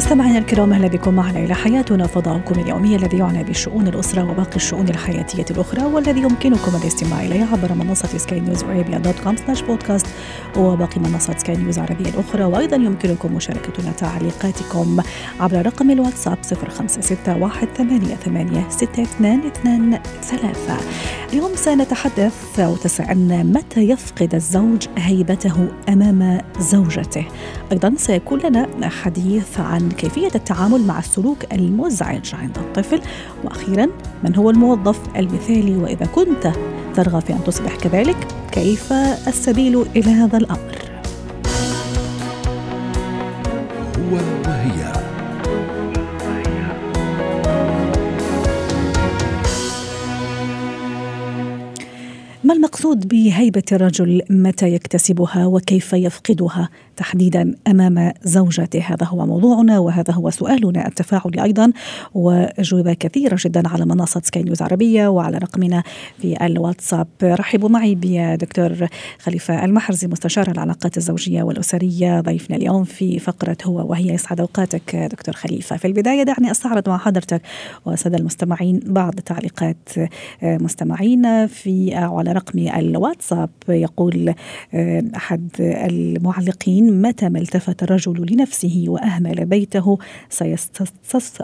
مستمعينا الكرام أهلا بكم معنا إلى حياتنا فضاؤكم اليومي الذي يعنى بشؤون الأسرة وباقي الشؤون الحياتية الأخرى والذي يمكنكم الاستماع اليه عبر منصة Sky News Arabia dot com slash podcast وباقي منصات سكاي نيوز العربيه الأخرى. وأيضا يمكنكم مشاركتنا تعليقاتكم عبر رقم الواتساب 0561886223 اليوم سنتحدث أو تسالنا متى يفقد الزوج هيبته أمام زوجته. أيضا سيكون لنا حديث عن كيفية التعامل مع السلوك المزعج عند الطفل. وأخيرا من هو الموظف المثالي؟ وإذا كنت ترغب في أن تصبح كذلك كيف السبيل إلى هذا الأمر؟ هو المقصود بهيبة الرجل متى يكتسبها وكيف يفقدها تحديدا أمام زوجته هذا هو موضوعنا وهذا هو سؤالنا التفاعلي أيضا. وأجوبة كثيرة جدا على منصة سكاي نيوز عربية وعلى رقمنا في الواتساب. رحبوا معي بدكتور خليفة المحرزي مستشار العلاقات الزوجية والأسرية ضيفنا اليوم في فقرة هو وهي يسعد أوقاتك دكتور خليفة. في البداية دعني أستعرض مع حضرتك وسادة المستمعين بعض تعليقات مستمعينا في على رقم الواتساب. يقول أحد المعلقين متى ما التفت الرجل لنفسه وأهمل بيته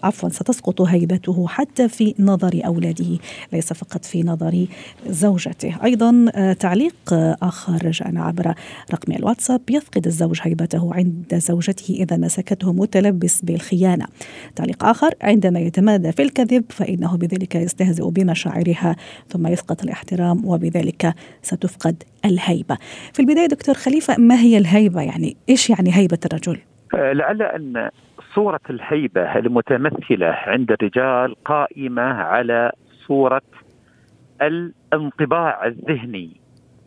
عفوا ستسقط هيبته حتى في نظر أولاده ليس فقط في نظر زوجته. أيضا تعليق آخر جاءنا عبر رقم الواتساب. يفقد الزوج هيبته عند زوجته إذا مسكته متلبس بالخيانة. تعليق آخر عندما يتمادى في الكذب فإنه بذلك يستهزئ بمشاعرها ثم يسقط الاحترام وبذلك ستفقد الهيبة. في البداية دكتور خليفة ما هي الهيبة؟ يعني إيش يعني هيبة الرجل؟ لعل أن صورة الهيبة المتمثلة عند الرجال قائمة على صورة الانطباع الذهني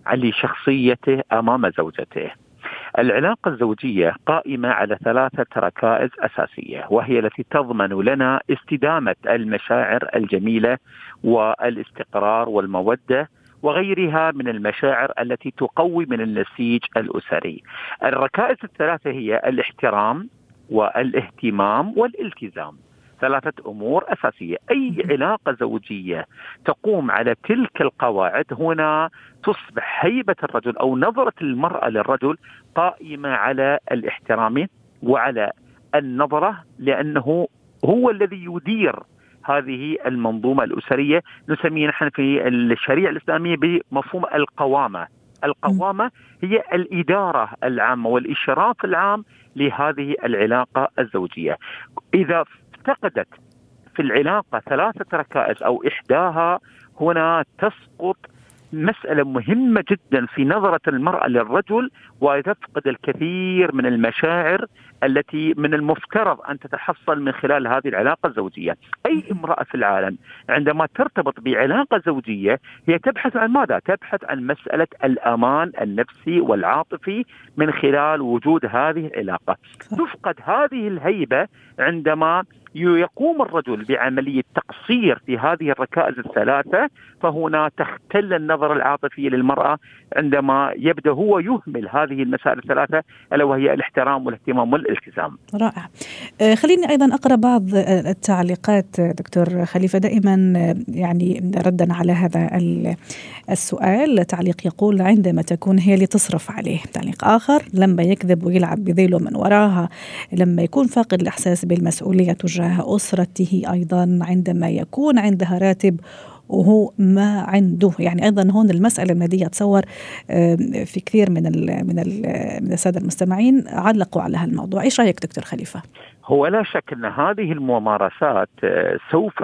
على شخصيته أمام زوجته. العلاقة الزوجية قائمة على ثلاثة ركائز أساسية وهي التي تضمن لنا استدامة المشاعر الجميلة والاستقرار والمودة وغيرها من المشاعر التي تقوي من النسيج الأسري. الركائز الثلاثة هي الاحترام والإهتمام والالتزام. ثلاثة أمور أساسية أي علاقة زوجية تقوم على تلك القواعد هنا تصبح هيبة الرجل أو نظرة المرأة للرجل قائمة على الاحترام وعلى النظرة لأنه هو الذي يدير هذه المنظومة الأسرية نسميه نحن في الشريعة الإسلامية بمفهوم القوامة. القوامة هي الإدارة العامة والإشراف العام لهذه العلاقة الزوجية. إذا افتقدت في العلاقة ثلاثة ركائز أو إحداها هنا تسقط مسألة مهمة جدا في نظرة المرأة للرجل وتفقد الكثير من المشاعر التي من المفترض أن تتحصل من خلال هذه العلاقة الزوجية. أي امرأة في العالم عندما ترتبط بعلاقة زوجية هي تبحث عن ماذا؟ تبحث عن مسألة الأمان النفسي والعاطفي من خلال وجود هذه العلاقة. تفقد هذه الهيبة عندما يقوم الرجل بعملية تقصير في هذه الركائز الثلاثة فهنا تختل النظرة العاطفية للمرأة عندما يبدأ هو يهمل هذه المسائل الثلاثة ألا وهي الاحترام والاهتمام والالتزام. رائع. خليني أيضا أقرأ بعض التعليقات دكتور خليفة. دائما يعني ردا على هذا السؤال. تعليق يقول عندما تكون هي اللي تصرف عليه. تعليق آخر لما يكذب ويلعب بذيله من وراها لما يكون فاقد الإحساس بالمسؤولية تجاه أسرته أيضا عندما يكون عندها راتب وهو ما عنده. يعني أيضا هون المسألة الماديه اتصور في كثير من ال من ال من السادة المستمعين علقوا على هالموضوع. إيش رأيك دكتور خليفة؟ هو لا شك أن هذه الممارسات سوف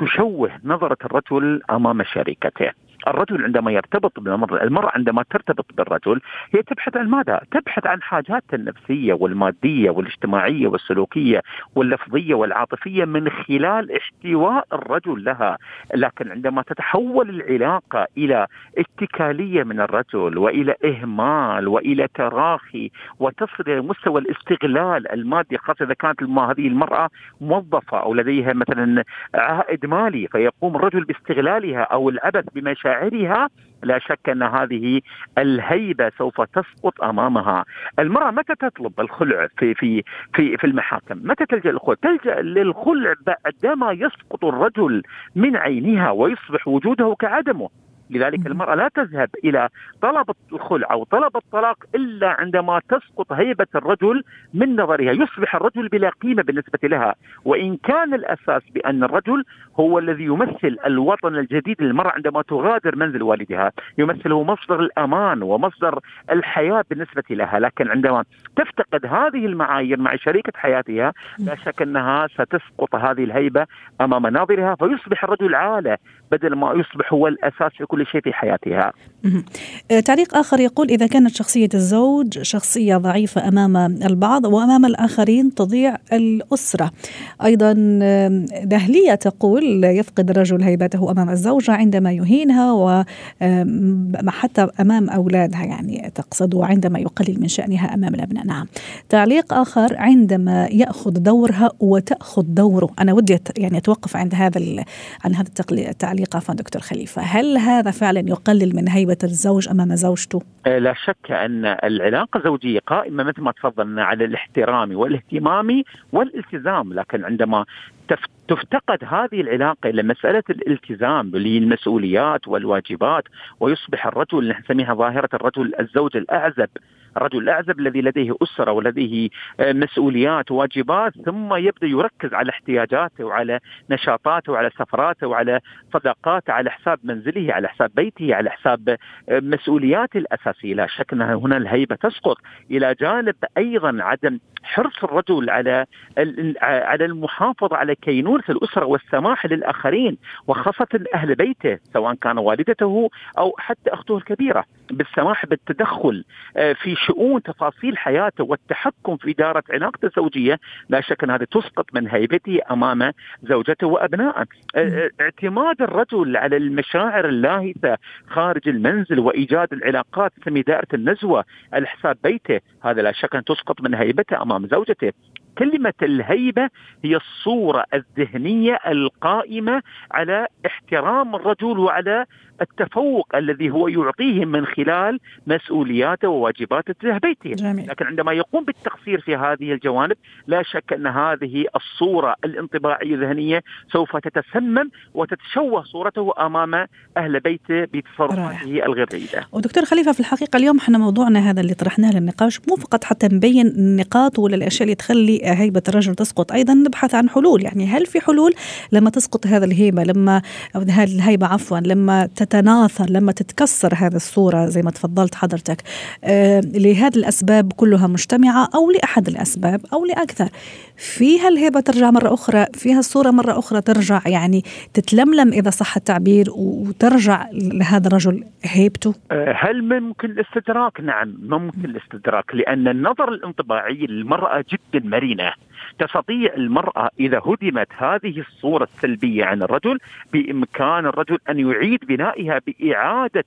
تشوه نظرة الرجل أمام شريكته الرجل عندما يرتبط بالمرأة المرأة عندما ترتبط بالرجل هي تبحث عن ماذا؟ تبحث عن حاجاتها النفسية والمادية والاجتماعية والسلوكية واللفظية والعاطفية من خلال احتواء الرجل لها لكن عندما تتحول العلاقة إلى اتكالية من الرجل وإلى إهمال وإلى تراخي وتصل إلى مستوى الاستغلال المادي خاصة إذا كانت هذه المرأة موظفة أو لديها مثلا عائد مالي فيقوم الرجل باستغلالها أو العبث بمشاعرها لا شك أن هذه الهيبة سوف تسقط أمامها، المرأة متى تطلب الخلع في في في في المحاكم؟ متى تلجأ للخلع؟ تلجأ للخلع بعدما يسقط الرجل من عينها ويصبح وجوده كعدمه، لذلك المرأة لا تذهب إلى طلب الخلع أو طلب الطلاق إلا عندما تسقط هيبة الرجل من نظرها. يصبح الرجل بلا قيمة بالنسبة لها وإن كان الأساس بأن الرجل هو الذي يمثل الوطن الجديد للمرأة عندما تغادر منزل والدها. يمثله مصدر الأمان ومصدر الحياة بالنسبة لها. لكن عندما تفتقد هذه المعايير مع شريكة حياتها لا شك أنها ستسقط هذه الهيبة أمام ناظرها فيصبح الرجل عالة بدل ما يصبح هو الأساس في كل شيء في حياتها. آه، تعليق آخر يقول إذا كانت شخصية الزوج شخصية ضعيفة أمام البعض وأمام الآخرين تضيع الأسرة. أيضا دهلية تقول يفقد الرجل هيبته أمام الزوجة عندما يهينها وحتى أمام أولادها يعني تقصد عندما يقلل من شأنها أمام الأبناء. نعم. تعليق آخر عندما يأخذ دورها وتأخذ دوره. أنا ودي يعني أتوقف عند هذا عن هذا التعليق عفوا دكتور خليفة. هل هذا فعلا يقلل من هيبة الزوج أمام زوجته؟ آه، لا شك أن العلاقة الزوجية قائمة مثل ما تفضلنا على الاحترام والاهتمام والالتزام لكن عندما تفتقد هذه العلاقة إلى مسألة الالتزام بالمسؤوليات والواجبات ويصبح الرجل نسميها ظاهرة الرجل الزوج الأعزب الرجل الأعزب الذي لديه أسرة ولديه آه، مسؤوليات وواجبات ثم يبدأ يركز على احتياجاته وعلى نشاطاته وعلى سفراته وعلى صداقاته على حساب منزله على حساب بيته على حساب آه، مسؤولياته الأساسية. لا شك انها هنا الهيبة تسقط. إلى جانب أيضا عدم حرص الرجل على على المحافظة على كينونة الأسرة والسماح للآخرين وخاصة أهل بيته سواء كان والدته أو حتى أخته الكبيرة. بالسماح بالتدخل آه، في شؤون تفاصيل حياته والتحكم في إدارة علاقته الزوجية لا شك أن هذه تسقط من هيبته أمام زوجته وأبنائه. اعتماد الرجل على المشاعر اللاهثة خارج المنزل وإيجاد العلاقات في دائرة النزوة على حساب بيته هذا لا شك أن تسقط من هيبته أمام زوجته. كلمة الهيبة هي الصورة الذهنية القائمة على احترام الرجل وعلى التفوق الذي هو يعطيه من خلال مسؤولياته وواجباته تجاه بيته. جميل. لكن عندما يقوم بالتقصير في هذه الجوانب لا شك أن هذه الصورة الانطباعية الذهنية سوف تتسمم وتتشوه صورته أمام أهل بيته بتصرفاته الغير جيدة ودكتور خليفة في الحقيقة اليوم إحنا موضوعنا هذا اللي طرحناه للنقاش مو فقط حتى نبين النقاط ولا الأشياء اللي تخلي هيبة الرجل تسقط. أيضا نبحث عن حلول يعني هل في حلول لما تسقط هذا الهيبة لما هذه الهيبة عفوا لما تتناثر لما تتكسر هذه الصورة زي ما تفضلت حضرتك آه لهذه الأسباب كلها مجتمعة أو لأحد الأسباب أو لأكثر. فيها الهيبة ترجع مرة أخرى فيها الصورة مرة أخرى ترجع يعني تتلملم إذا صح التعبير وترجع لهذا الرجل هيبته؟ آه، هل ممكن الاستدراك؟ نعم ممكن الاستدراك لأن النظر الانطباعي للمرأة جدا مرنة تستطيع المرأة إذا هدمت هذه الصورة السلبية عن الرجل بإمكان الرجل أن يعيد بنائها بإعادة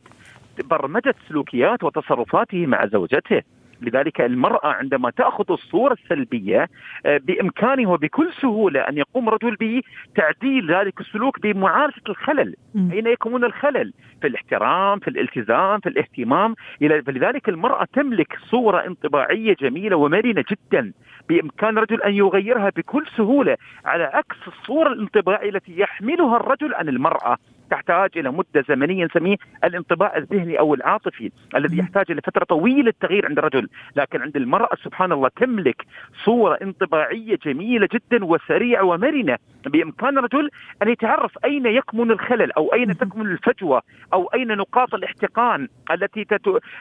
برمجة سلوكيات وتصرفاته مع زوجته. لذلك المرأة عندما تأخذ الصورة السلبية آه، بإمكانه وبكل سهولة أن يقوم رجل بتعديل ذلك السلوك بمعالجة الخلل. أين يكمن الخلل؟ في الاحترام في الالتزام في الاهتمام. فلذلك المرأة تملك صورة انطباعية جميلة ومرنة جدا. بإمكان الرجل أن يغيرها بكل سهولة على عكس الصورة الانطباعية التي يحملها الرجل عن المرأة تحتاج إلى مدة زمنية نسميه الانطباع الذهني أو العاطفي الذي يحتاج إلى فترة طويلة التغيير عند الرجل، لكن عند المرأة سبحان الله تملك صورة انطباعية جميلة جدا وسريعة ومرنة. بإمكان الرجل أن يتعرف أين يكمن الخلل أو أين تكمن الفجوة أو أين نقاط الاحتقان التي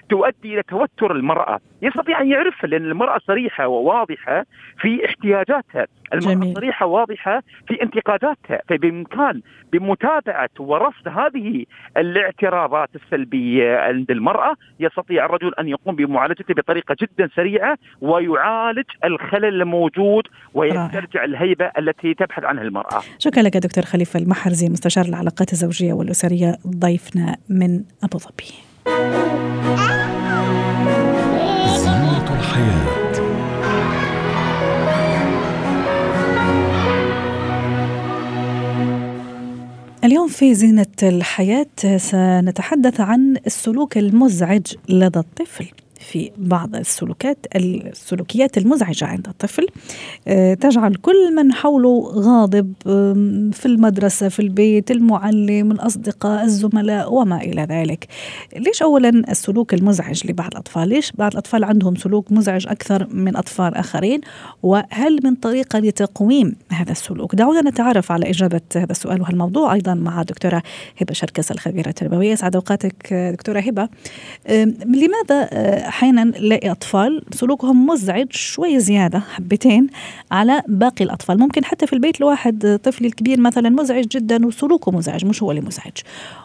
تؤدي إلى توتر المرأة، يستطيع أن يعرفها لأن المرأة صريحة وواضحة في احتياجاتها، المرأة جميل. صريحة واضحه في انتقاداتها، فبامكان بمتابعة ورصد هذه الاعتراضات السلبية عند المرأة يستطيع الرجل أن يقوم بمعالجته بطريقة جدا سريعة ويعالج الخلل الموجود ويسترجع الهيبة التي تبحث عنها المرأة. شكرا لك دكتور خليفة المحرزي مستشار العلاقات الزوجية والأسرية ضيفنا من أبو ظبي. الحياة. اليوم في زينة الحياة سنتحدث عن السلوك المزعج لدى الطفل. في بعض السلوكات السلوكيات المزعجة عند الطفل. آه، تجعل كل من حوله غاضب في المدرسة في البيت المعلم الأصدقاء الزملاء وما إلى ذلك. ليش أولا السلوك المزعج لبعض الأطفال؟ ليش بعض الأطفال عندهم سلوك مزعج أكثر من أطفال آخرين؟ وهل من طريقة لتقويم هذا السلوك؟ دعونا نتعرف على إجابة هذا السؤال وهالموضوع أيضا مع دكتورة هبة شركس الخبيرة التربوية. أسعد أوقاتك آه، دكتورة هبة. لماذا أحيانا نلاقي أطفال سلوكهم مزعج شوي زيادة حبتين على باقي الأطفال. ممكن حتى في البيت الواحد طفلي الكبير مثلا مزعج جدا وسلوكه مزعج مش هو اللي مزعج.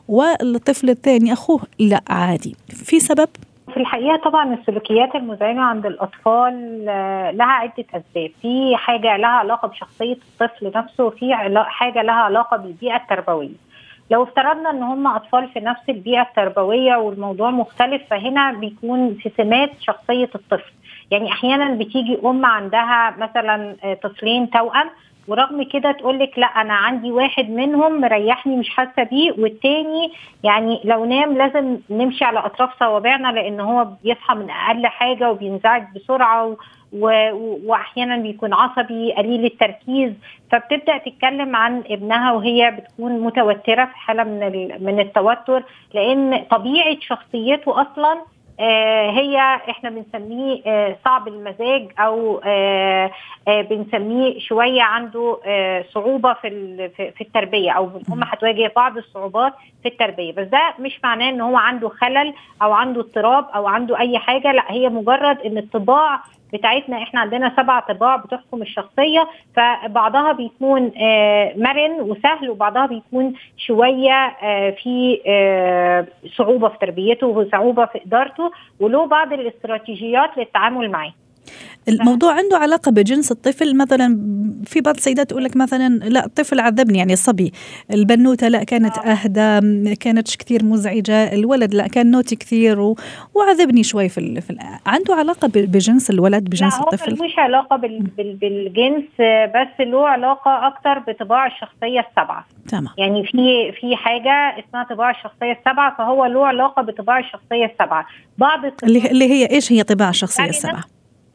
والطفل الثاني أخوه لا عادي. في سبب؟ في الحقيقة طبعا السلوكيات المزعجة عند الأطفال آه، لها عدة أسباب. في حاجة لها علاقة بشخصية الطفل نفسه وفي حاجة لها علاقة بالبيئة التربوية. لو افترضنا إن هم أطفال في نفس البيئة التربوية والموضوع مختلف فهنا بيكون في سمات شخصية الطفل. يعني أحيانا بتيجي أم عندها مثلا آه، طفلين توأم ورغم كده تقول لك لا أنا عندي واحد منهم مريحني مش حاسة بيه والتاني يعني لو نام لازم نمشي على أطراف صوابعنا لأن هو بيصحى من أقل حاجة وبينزعج بسرعة و... وأحيانا بيكون عصبي قليل التركيز فبتبدأ تتكلم عن ابنها وهي بتكون متوترة في حالة من ال... من التوتر لأن طبيعة شخصيته أصلا آه هي إحنا بنسميه آه صعب المزاج أو آه بنسميه شوية عنده صعوبة في في في التربية أو الام هتواجه بعض الصعوبات في التربية بس ده مش معناه إن هو عنده خلل أو عنده اضطراب أو عنده أي حاجة لأ هي مجرد إن الطباع بتاعتنا إحنا عندنا سبع طباع بتحكم الشخصية فبعضها بيكون آه، مرن وسهل وبعضها بيكون شوية آه، في آه، صعوبة في تربيته وصعوبة في إدارته وله بعض الاستراتيجيات للتعامل معاه. الموضوع عنده علاقة بجنس الطفل مثلا في بعض السيدات تقول لك مثلا لا الطفل عذبني يعني الصبي البنوتة لا كانت أهدى م- كانتش كثير مزعجة الولد لا كان نوتي كثير و... وعذبني شوي في, ال... في ال... عنده علاقة بجنس الولد بجنس لا الطفل؟ ملوش علاقة بال... بال... بالجنس آه، بس له علاقة أكتر بطباع الشخصية السبعة. تمام. يعني في في حاجة اسمها طباع الشخصية السبعة فهو له علاقة بطباع الشخصية السبعة. بعض اللي اللي هي إيش هي طباع الشخصية يعني السبعة؟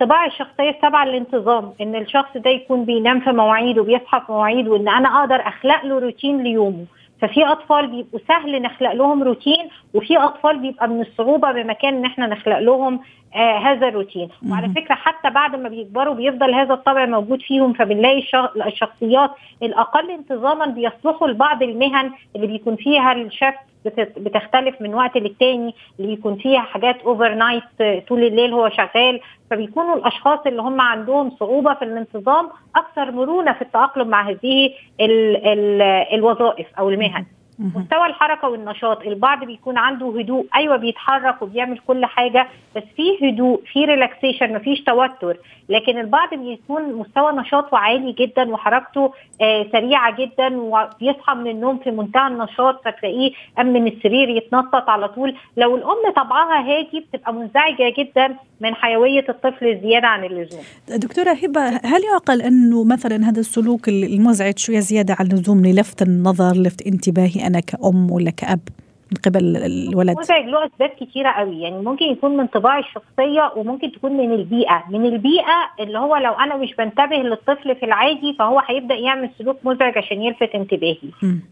طباع الشخصية السبعه الانتظام إن الشخص ده يكون بينام في مواعيد وبيصحى في مواعيد وإن أنا أقدر أخلق له روتين ليومه. ففي أطفال بيبقوا سهل نخلق لهم روتين وفي أطفال بيبقى من الصعوبة بمكان إن إحنا نخلق لهم آه هذا الروتين. وعلى. فكرة حتى بعد ما بيكبروا بيفضل هذا الطبع موجود فيهم فبنلاقي الش- الشخصيات الأقل انتظاما بيصلحوا لبعض المهن اللي بيكون فيها بت- بتختلف من وقت للتاني اللي بيكون فيها حاجات overnight طول الليل هو شغال فبيكونوا الأشخاص اللي هم عندهم صعوبة في الانتظام أكثر مرونة في التأقلم مع هذه ال ال الوظائف أو المهن. مستوى الحركة والنشاط. البعض بيكون عنده هدوء. أيوه بيتحرك وبيعمل كل حاجة بس في هدوء في relaxation مفيش توتر. لكن البعض بيكون مستوى نشاطه عالي جدا وحركته آه سريعة جدا وبيصحى من النوم في منتهى النشاط فتلاقيه قام من السرير يتنطط على طول. لو الأم طبعها هادي بتبقى منزعجة جدا من حيوية الطفل الزيادة عن اللزوم. دكتورة هبة هل يعقل أنه مثلا هذا السلوك المزعج شوية زيادة عن اللزوم للفت النظر لفت انتباهي؟ أنا كأم ولا كأب. من قبل الولد؟ مزعج له أسباب كتيرة قوي. يعني ممكن يكون من طباع الشخصية وممكن تكون من البيئة. من البيئة اللي هو لو أنا مش بنتبه للطفل في العادي فهو هيبدأ يعمل سلوك مزعج عشان يلفت انتباهي.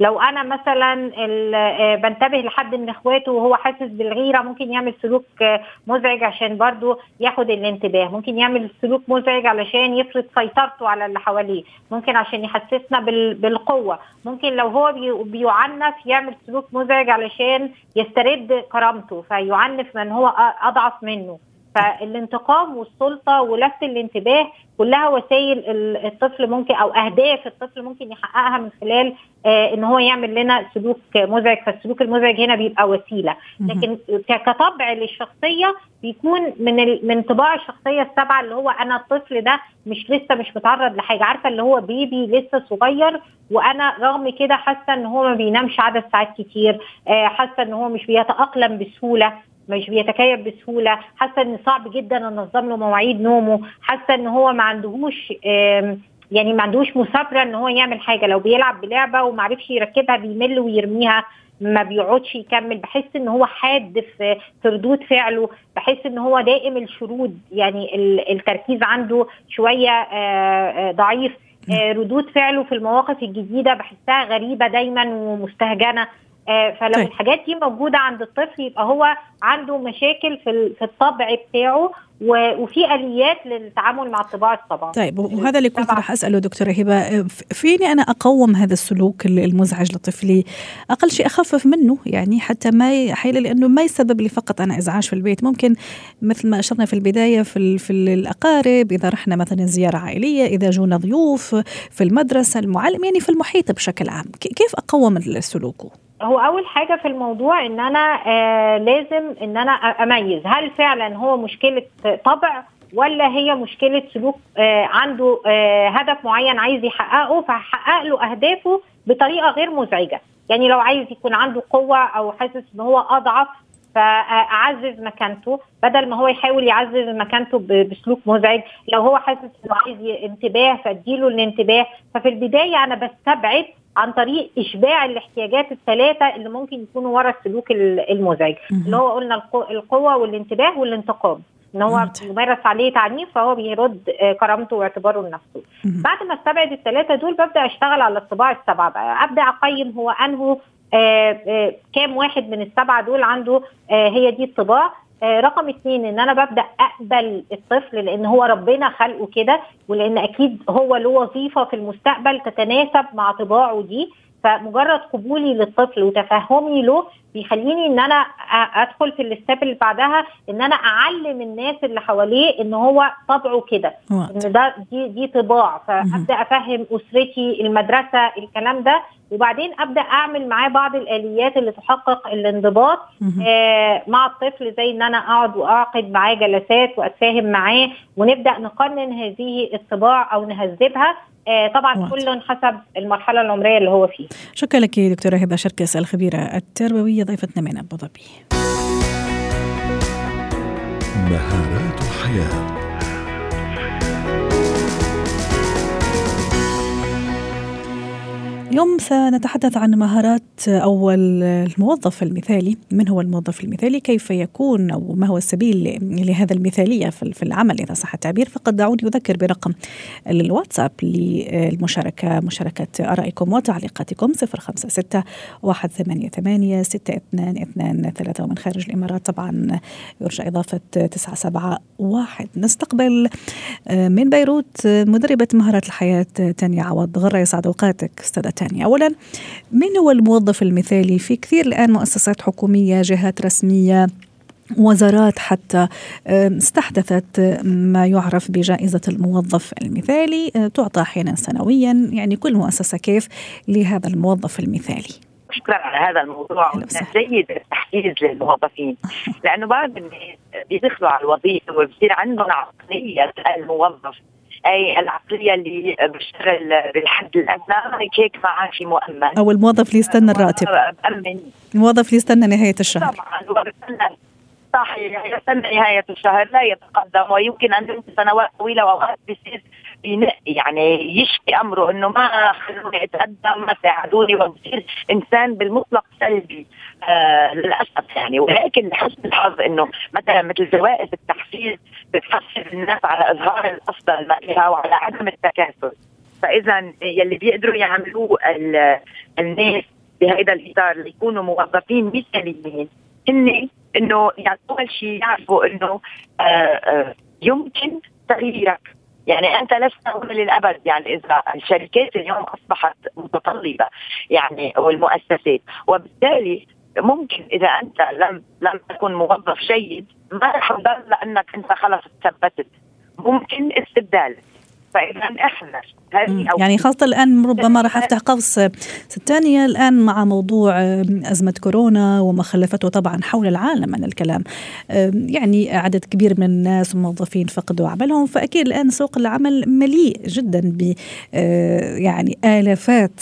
لو أنا مثلا آه، بنتبه لحد من إخواته وهو حاسس بالغيرة ممكن يعمل سلوك آه، مزعج عشان برضو ياخد الانتباه. ممكن يعمل سلوك مزعج علشان يفرض سيطرته على اللي حواليه. ممكن عشان يحسسنا بال- بالقوة. ممكن لو هو بي- بيعنف يعمل سلوك مزعج علشان يسترد كرامته فيعنف من هو أضعف منه. فالانتقام والسلطة ولفت الانتباه كلها وسائل الطفل ممكن أو أهداف الطفل ممكن يحققها من خلال آه إن هو يعمل لنا سلوك مزعج. فالسلوك المزعج هنا بيبقى وسيلة. لكن كطبع للشخصية بيكون من من طباع الشخصية السبعة اللي هو أنا الطفل ده مش لسه مش متعرض لحاجة. عارفة اللي هو بيبي لسه صغير وأنا رغم كده حاسة إن هو ما بينامش عدد ساعات كتير آه حاسة إن هو مش بيتأقلم بسهولة. مش بيتكيف بسهولة. حاسة إن صعب جدا أنظم له مواعيد نومه. حاسة إن هو ما عندهوش يعني ما عندهوش مثابره إن هو يعمل حاجة. لو بيلعب بلعبة وما عرفش يركبها بيمل ويرميها ما بيقعدش يكمل. بحس إن هو حاد في ردود فعله. بحس إن هو دائم الشرود يعني التركيز عنده شوية ضعيف. ردود فعله في المواقف الجديدة بحسها غريبة دايما ومستهجنة. فلو طيب. الحاجات دي موجودة عند الطفل يبقى هو عنده مشاكل في في الطبع بتاعه وفي آليات للتعامل مع الطباع الطبع طيب وهذا اللي كنت راح أسأله دكتورة هبة فيني أنا أقوم هذا السلوك المزعج لطفلي؟ أقل شيء أخفف منه يعني حتى ما حيل لأنه ما يسبب لي فقط أنا إزعاج في البيت. ممكن مثل ما أشرنا في البداية في في الأقارب إذا رحنا مثلا زيارة عائلية إذا جونا ضيوف في المدرسة المعلم يعني في المحيط بشكل عام كيف أقوم سلوكه هو أول حاجة في الموضوع إن أنا آه لازم إن أنا أميز. هل فعلا هو مشكلة طبع ولا هي مشكلة سلوك آه عنده آه هدف معين عايز يحققه فهحقق له أهدافه بطريقة غير مزعجة. يعني لو عايز يكون عنده قوة أو حاسس إن هو أضعف فأعزز مكانته بدل ما هو يحاول يعزز مكانته بسلوك مزعج لو هو حاسس إنه عايز انتباه فأديله الانتباه. ففي البداية أنا بستبعد عن طريق إشباع الاحتياجات الثلاثة اللي ممكن يكونوا ورا السلوك المزعج. اللي هو قلنا القوة والانتباه والانتقام. إن هو يمارس عليه تعنيف فهو بيرد كرامته واعتباره لنفسه. بعد ما استبعد الثلاثة دول ببدأ أشتغل على الطباع السبعة بقى. أبدأ أقيم هو انه كام واحد من السبعة دول عنده هي دي الطباع. رقم اثنين إن أنا ببدأ أقبل الطفل لأن هو ربنا خلقه كده ولأن أكيد هو له وظيفة في المستقبل تتناسب مع طباعه دي. فمجرد قبولي للطفل وتفهمي له بيخليني إن أنا أدخل في الستيب اللي بعدها إن أنا أعلم الناس اللي حواليه إن هو طبعه كده إن ده دي دي طباع. فأبدأ أفهم أسرتي المدرسة الكلام ده. وبعدين أبدأ أعمل معاه بعض الآليات اللي تحقق الانضباط آه مع الطفل زي إن أنا أقعد وأعقد معاه جلسات وأتفاهم معاه ونبدأ نقنن هذه الطباع أو نهذبها. آه طبعا. كل حسب المرحلة العمرية اللي هو فيها. شكرا لك دكتورة هبة شركس الخبيره التربوية ضيفتنا من أبو ظبي. مهارات الحياة. اليوم سنتحدث عن مهارات أو الموظف المثالي. من هو الموظف المثالي؟ كيف يكون أو ما هو السبيل لهذا المثالية في العمل؟ إذا صح التعبير فقد دعوني أذكر برقم الواتساب للمشاركة مشاركة آرائكم وتعليقاتكم 056 188 622 ومن خارج الإمارات طبعا يرجى إضافة 971 نستقبل من بيروت مدربة مهارات الحياة تانيا عوض. غرة يسعد أوقاتك أستاذة تانية أولا من هو الموظف المثالي؟ في كثير الآن مؤسسات حكومية جهات رسمية وزارات حتى استحدثت ما يعرف بجائزة الموظف المثالي تعطى أحيانا سنويا. يعني كل مؤسسة كيف لهذا الموظف المثالي؟ شكرا على هذا الموضوع. جيد التحفيز للموظفين. لأنه بعض الناس بيدخلوا على الوظيفة وبصير عندهم عقليه الموظف أي العقلية اللي بشتغل بالحد الادنى هيك معاشي مؤمن. أو الموظف اللي يستنى الراتب. الموظف اللي يستنى نهاية الشهر. طبعا صحيح يستنى نهاية الشهر لا يتقدم ويمكن ان سنوات طويلة وأوقات بيصير يعني يشفي أمره إنه ما خلوني اتقدم ما ساعدوني وبصير إنسان بالمطلق سلبي. آه للأسف يعني. ولكن لحسن الحظ إنه مثلا مثل جوائز التحفيز بتحفز الناس على إظهار الأفضل فيها وعلى عدم التكاسل. فاذا يلي بيقدروا يعملوه الناس بهذا الإطار ليكونوا موظفين مثاليين هن إنه يعني أول شيء يعرفوا إنه آآ آآ يمكن تغييرك. يعني أنت لست هنا للأبد يعني إذا الشركات اليوم أصبحت متطلبة يعني والمؤسسات وبالتالي ممكن إذا أنت لم لم تكن موظف جيد ما رح لأنك أنت خلص تثبتت. ممكن استبدال فإذا احذر يعني خاصة الآن ربما راح أفتح قوس ستانية الآن مع موضوع أزمة كورونا وما خلفته طبعا حول العالم من الكلام. يعني عدد كبير من الناس وموظفين فقدوا عملهم فأكيد الآن سوق العمل مليء جدا ب آه، يعني آلافات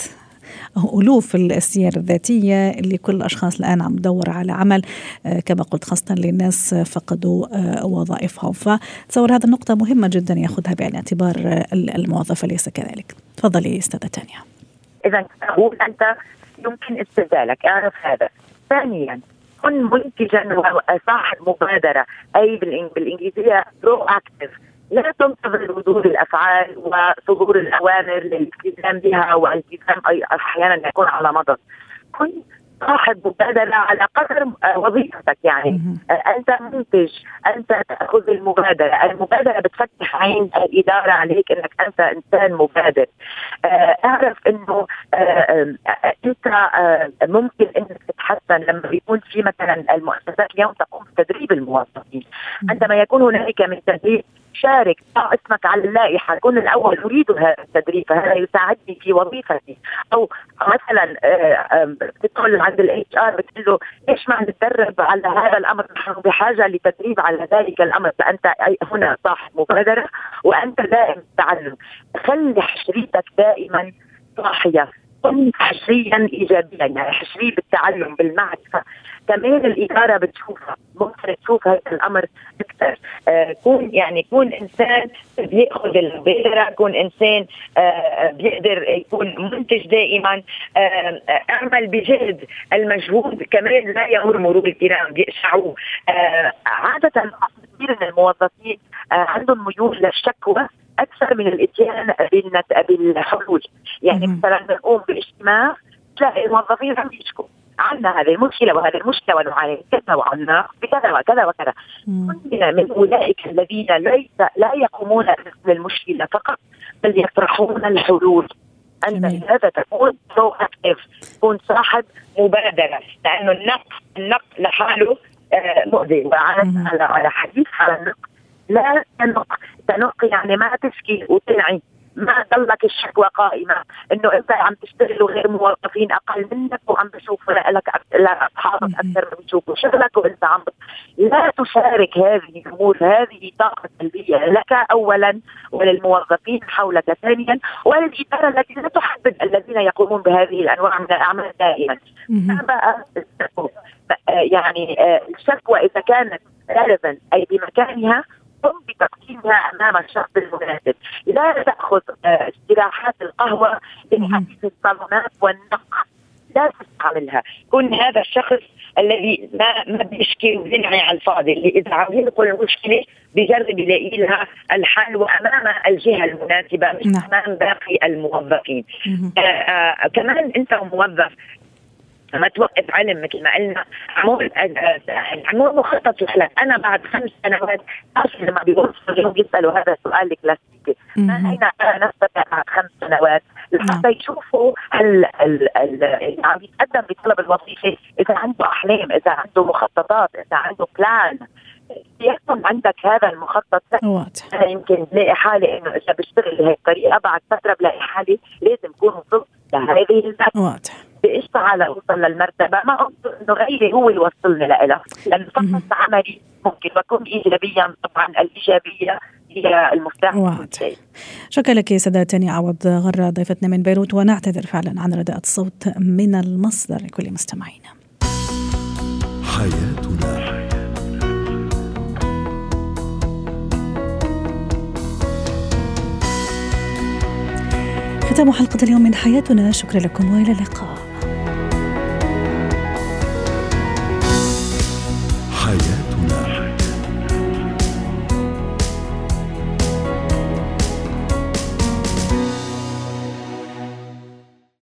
ألوف السير الذاتية اللي كل الأشخاص الآن عم تدور على عمل آه، كما قلت خاصة للناس فقدوا آه، وظائفهم. فتصور هذه النقطة مهمة جدا يأخذها بعين الاعتبار آه، الموظف أليس كذلك. تفضلي أستاذة تانيا إذا أقول أنت يمكن استبدالك. أعرف هذا. ثانيا كن منتجا وصاحب مبادرة. أي بالإنجليزية برو أكتف لا تنتظر ردود الأفعال وصدور الأوامر للالتزام بها والالتزام أحيانا يكون على مضض. كن صاحب مبادرة على قدر وظيفتك يعني. أنت منتج أنت تأخذ المبادرة، المبادرة بتفتح عين الإدارة عليك إنك أنت إنسان مبادر. أعرف إنه آه، أنت آه، ممكن إنك تتحسن لما بيكون في مثلا المؤسسات اليوم تقوم بتدريب الموظفين، عندما يكون هنالك من تدريب شارك ضع اسمك على اللائحة كن الأول أريد هذا التدريب فهذا يساعدني في وظيفتي. أو مثلا بتدخل عند ال HR بتقول له ليش ما نتدرب على هذا الأمر؟ نحن بحاجة لتدريب على ذلك الأمر فأنت هنا صاحب مبادرة وأنت دائم التعلم خلي حشريتك دائما صاحية. كن حشريا ايجابيا يعني حشري بالتعلم بالمعرفة. كمان الإدارة بتشوفها ممكن تشوف هذا الأمر أكثر. آه كون يعني كون إنسان بيأخذ المبادره كون إنسان آه بيقدر يكون منتج دائما. آه أعمل بجهد المجهود كمان لا يمر مرور الكرام بيقشعوه. آه عادة كثير من الموظفين آه عندهم ميول للشكوى أكثر من الإتيان بالحلول. يعني مثلا بنقوم باجتماع تلاقي الموظفين عم يشكوا عندنا هذه المشكلة وهذه المشكلة ونعاني كذا وعنا بكذا وكذا وكذا. كلنا من أولئك الذين ليس لا يقومون بالمشكلة فقط بل يطرحون الحلول. أنت لهذا تكون برو اكتف تكون صاحب مبادرة لأنه النق النق لحاله آه، مؤذي. وعلى على النق لا تنق تنق يعني ما تشكي وتنعي. ما ضلك الشكوى قائمة. إنه أنت عم تشتغل وغير موظفين أقل منك وعم بشوف لك أصحابك أكثر من بيشوفوا. شغلك وأنت عم لا تشارك هذه الأمور هذه طاقة سلبية لك اولا وللموظفين حولك ثانيا وللإدارة التي لا تحدد الذين يقومون بهذه الأنواع من الأعمال دائما. بقى يعني آه، الشكوى إذا كانت أي بمكانها قم بتقديمها أمام الشخص المناسب، لا تأخذ آه، استراحات القهوة لحديث الصالونات والنق لا تستعملها، كن هذا الشخص الذي ما ما بيشكي وبينعي على الفاضي. اللي اذا عم يلقوا المشكلة بجرب يلاقي لها الحل وأمام الجهة المناسبة مش نعم. أمام باقي الموظفين. آه آه كمان أنت موظف ما توقف علم مثل ما قلنا. عمول عمول مخطط لك أنا بعد خمس سنوات أصلا لما بيوصلوا اليوم يسألوا هذا السؤال الكلاسيكي. ما اين نفسك بعد خمس سنوات لحتى. يشوفوا هل اللي عم يتقدم بطلب الوظيفة. إذا عنده أحلام إذا عنده مخططات إذا عنده بلان يكون عندك هذا المخطط. واضح. أنا يمكن بلاقي حالي إنه إذا بشتغل بهي الطريقة بعد فترة بلاقي حالي لازم اكون وصلت لهذه واضح. باشتغل لاوصل للمرتبة. ما إنه غيري هو اللي وصلني لها لأنه فقط عملي ممكن بكون ايجابيا طبعا الإيجابية هي المفتاح. واضح. شكرا لك سادة تاني عوض غرة ضيفتنا من بيروت ونعتذر فعلا عن رداءة الصوت من المصدر لكل مستمعينا. حياتنا. ختام حلقة اليوم من حياتنا. شكرا لكم وإلى اللقاء.